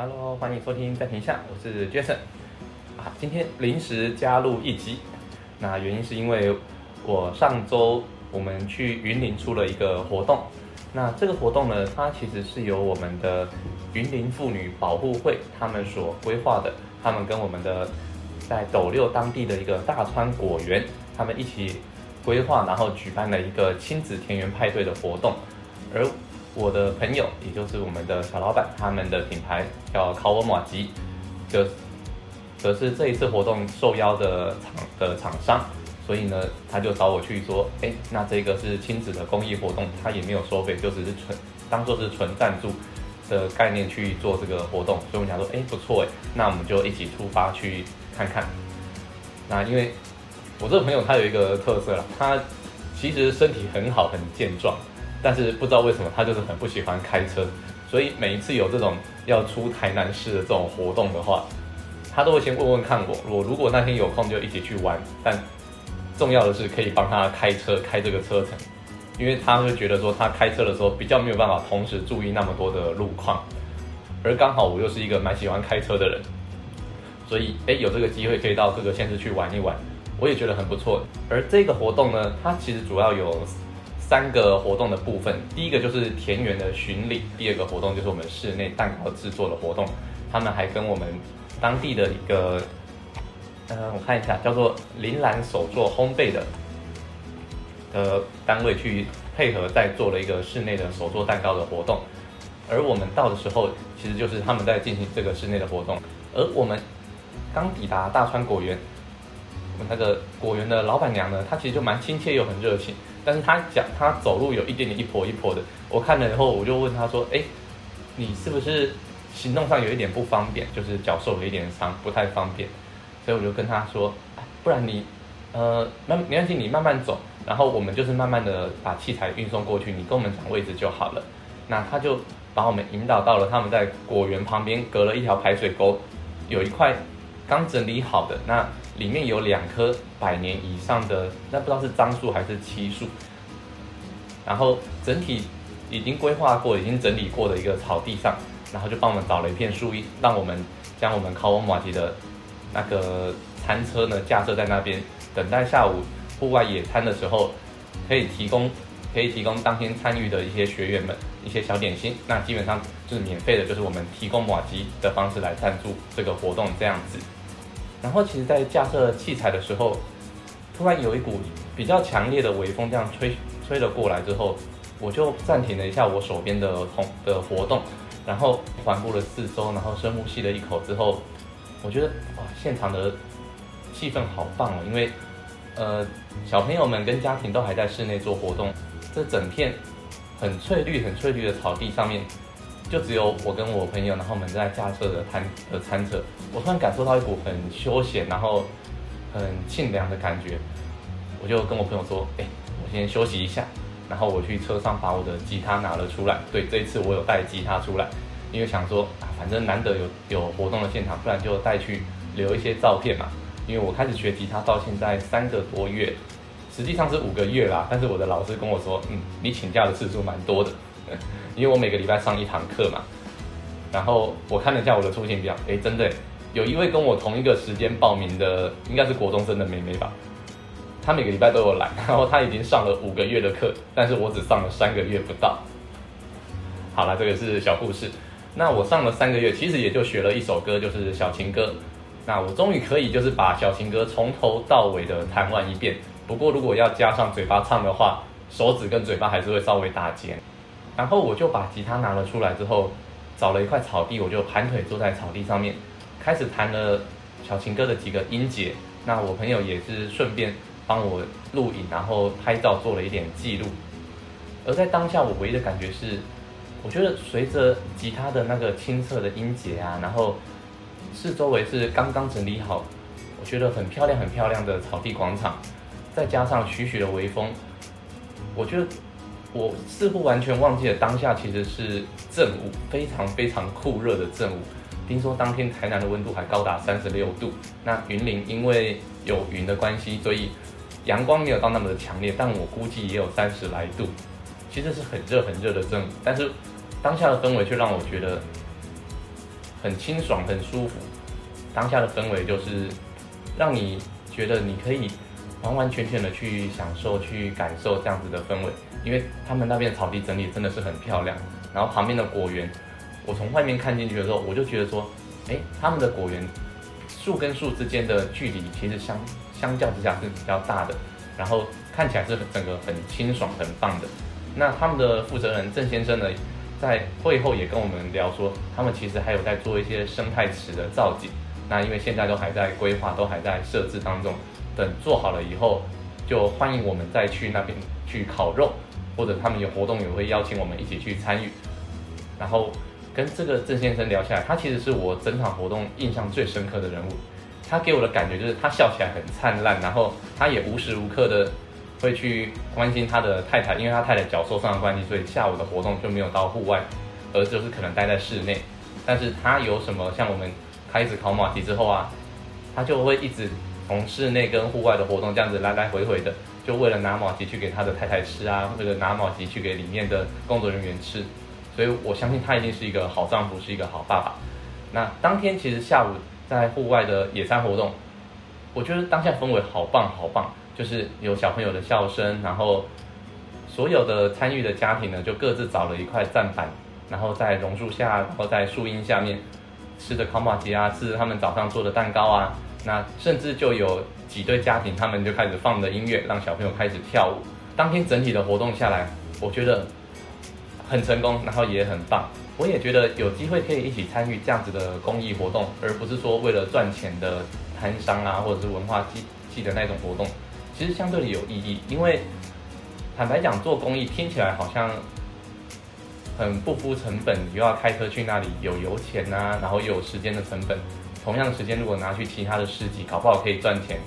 Hello，欢迎收听暂停下，我是 Jason。啊，今天临时加入一集，那原因是因为我上周我们去云林出了一个活动，那这个活动呢，它其实是由我们的云林妇女保护会他们所规划的，他们跟我们的在斗六当地的一个大川果园，他们一起规划，然后举办了一个亲子田园派对的活动，而我的朋友，也就是我们的小老板，他们的品牌叫考我马吉，就则是这一次活动受邀的厂的厂商，所以呢，他就找我去说，哎，那这个是亲子的公益活动，他也没有收费，就只是纯当做是纯赞助的概念去做这个活动，所以我们想说，哎，不错哎，那我们就一起出发去看看。那因为我这个朋友他有一个特色啦，他其实身体很好，很健壮。但是不知道为什么他就是很不喜欢开车，所以每一次有这种要出台南市的这种活动的话，他都会先问问看我，我如果那天有空就一起去玩。但重要的是可以帮他开车开这个车程，因为他会觉得说他开车的时候比较没有办法同时注意那么多的路况，而刚好我又是一个蛮喜欢开车的人，所以诶有这个机会可以到各个县市去玩一玩，我也觉得很不错。而这个活动呢，它其实主要有。三个活动的部分，第一个就是田园的巡礼，第二个活动就是我们室内蛋糕制作的活动。他们还跟我们当地的一个，呃，我看一下，叫做铃兰手作烘焙的的单位去配合，在做了一个室内的手做蛋糕的活动。而我们到的时候，其实就是他们在进行这个室内的活动。而我们刚抵达大川果园，那个果园的老板娘呢，她其实就蛮亲切又很热情。但是她讲她走路有一点点一跛一跛的，我看了以后我就问她说：“哎，你是不是行动上有一点不方便？就是脚受了一点伤，不太方便。”所以我就跟她说：“不然你，呃，慢没关系，你慢慢走，然后我们就是慢慢的把器材运送过去，你跟我们讲位置就好了。”那她就把我们引导到了他们在果园旁边隔了一条排水沟，有一块刚整理好的那。里面有两棵百年以上的，那不知道是樟树还是漆树，然后整体已经规划过、已经整理过的一个草地上，然后就帮我们找了一片树荫，让我们将我们考文马吉的那个餐车呢架设在那边，等待下午户外野餐的时候，可以提供可以提供当天参与的一些学员们一些小点心，那基本上就是免费的，就是我们提供马吉的方式来赞助这个活动这样子。然后，其实，在架设器材的时候，突然有一股比较强烈的微风这样吹吹了过来之后，我就暂停了一下我手边的同的活动，然后环顾了四周，然后深呼吸了一口之后，我觉得哇，现场的气氛好棒哦！因为呃，小朋友们跟家庭都还在室内做活动，这整片很翠绿、很翠绿的草地上面。就只有我跟我朋友，然后我们在驾车的餐的餐车，我突然感受到一股很休闲，然后很清凉的感觉。我就跟我朋友说：“哎，我先休息一下，然后我去车上把我的吉他拿了出来。对，这一次我有带吉他出来，因为想说啊，反正难得有有活动的现场，不然就带去留一些照片嘛。因为我开始学吉他到现在三个多月，实际上是五个月啦。但是我的老师跟我说，嗯，你请假的次数蛮多的。” 因为我每个礼拜上一堂课嘛，然后我看了一下我的出勤表，哎，真的有一位跟我同一个时间报名的，应该是国中生的妹妹吧，她每个礼拜都有来，然后她已经上了五个月的课，但是我只上了三个月不到。好了，这个是小故事。那我上了三个月，其实也就学了一首歌，就是小情歌。那我终于可以就是把小情歌从头到尾的弹完一遍。不过如果要加上嘴巴唱的话，手指跟嘴巴还是会稍微打结。然后我就把吉他拿了出来之后，找了一块草地，我就盘腿坐在草地上面，开始弹了小情歌的几个音节。那我朋友也是顺便帮我录影，然后拍照做了一点记录。而在当下，我唯一的感觉是，我觉得随着吉他的那个清澈的音节啊，然后四周围是刚刚整理好，我觉得很漂亮很漂亮的草地广场，再加上徐徐的微风，我觉得。我似乎完全忘记了当下其实是正午，非常非常酷热的正午。听说当天台南的温度还高达三十六度。那云林因为有云的关系，所以阳光没有到那么的强烈，但我估计也有三十来度。其实是很热很热的正午，但是当下的氛围却让我觉得很清爽、很舒服。当下的氛围就是让你觉得你可以完完全全的去享受、去感受这样子的氛围，因为他们那边草地整理真的是很漂亮，然后旁边的果园，我从外面看进去的时候，我就觉得说，哎，他们的果园树跟树之间的距离其实相相较之下是比较大的，然后看起来是整个很清爽、很棒的。那他们的负责人郑先生呢，在会后也跟我们聊说，他们其实还有在做一些生态池的造景。那因为现在都还在规划，都还在设置当中，等做好了以后，就欢迎我们再去那边去烤肉，或者他们有活动也会邀请我们一起去参与。然后跟这个郑先生聊下来，他其实是我整场活动印象最深刻的人物。他给我的感觉就是他笑起来很灿烂，然后他也无时无刻的会去关心他的太太，因为他太太脚受伤的关系，所以下午的活动就没有到户外，而就是可能待在室内。但是他有什么像我们。开始烤马蹄之后啊，他就会一直从室内跟户外的活动这样子来来回回的，就为了拿马蹄去给他的太太吃啊，或者拿马蹄去给里面的工作人员吃，所以我相信他一定是一个好丈夫，是一个好爸爸。那当天其实下午在户外的野餐活动，我觉得当下氛围好棒好棒，就是有小朋友的笑声，然后所有的参与的家庭呢，就各自找了一块站板，然后在榕树下，然后在树荫下面。吃的烤马蹄啊，吃他们早上做的蛋糕啊，那甚至就有几对家庭，他们就开始放的音乐，让小朋友开始跳舞。当天整体的活动下来，我觉得很成功，然后也很棒。我也觉得有机会可以一起参与这样子的公益活动，而不是说为了赚钱的摊商啊，或者是文化祭祭的那种活动，其实相对的有意义。因为坦白讲，做公益听起来好像。很不敷成本，又要开车去那里，有油钱呐，然后又有时间的成本。同样的时间，如果拿去其他的市集，搞不好可以赚钱。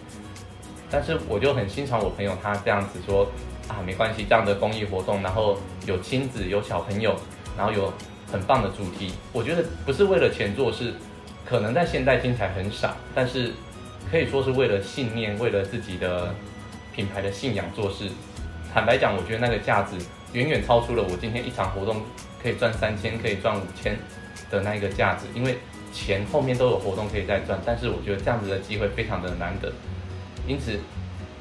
但是我就很欣赏我朋友他这样子说啊，没关系，这样的公益活动，然后有亲子，有小朋友，然后有很棒的主题。我觉得不是为了钱做事，可能在现代听起来很傻，但是可以说是为了信念，为了自己的品牌的信仰做事。坦白讲，我觉得那个价值。远远超出了我今天一场活动可以赚三千，可以赚五千的那一个价值，因为钱后面都有活动可以再赚，但是我觉得这样子的机会非常的难得，因此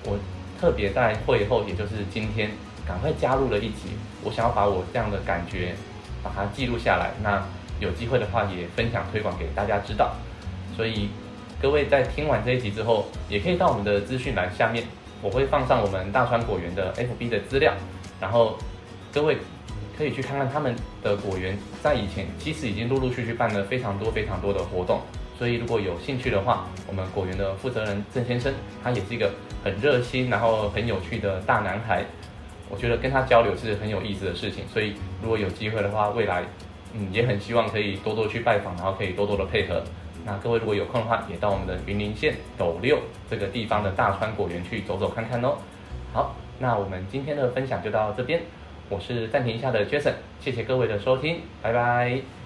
我特别在会后，也就是今天，赶快加入了一集，我想要把我这样的感觉把它记录下来，那有机会的话也分享推广给大家知道，所以各位在听完这一集之后，也可以到我们的资讯栏下面，我会放上我们大川果园的 FB 的资料，然后。各位可以去看看他们的果园，在以前其实已经陆陆续续办了非常多非常多的活动，所以如果有兴趣的话，我们果园的负责人郑先生，他也是一个很热心，然后很有趣的大男孩，我觉得跟他交流是很有意思的事情，所以如果有机会的话，未来嗯也很希望可以多多去拜访，然后可以多多的配合。那各位如果有空的话，也到我们的云林县斗六这个地方的大川果园去走走看看哦。好，那我们今天的分享就到这边。我是暂停一下的 Jason，谢谢各位的收听，拜拜。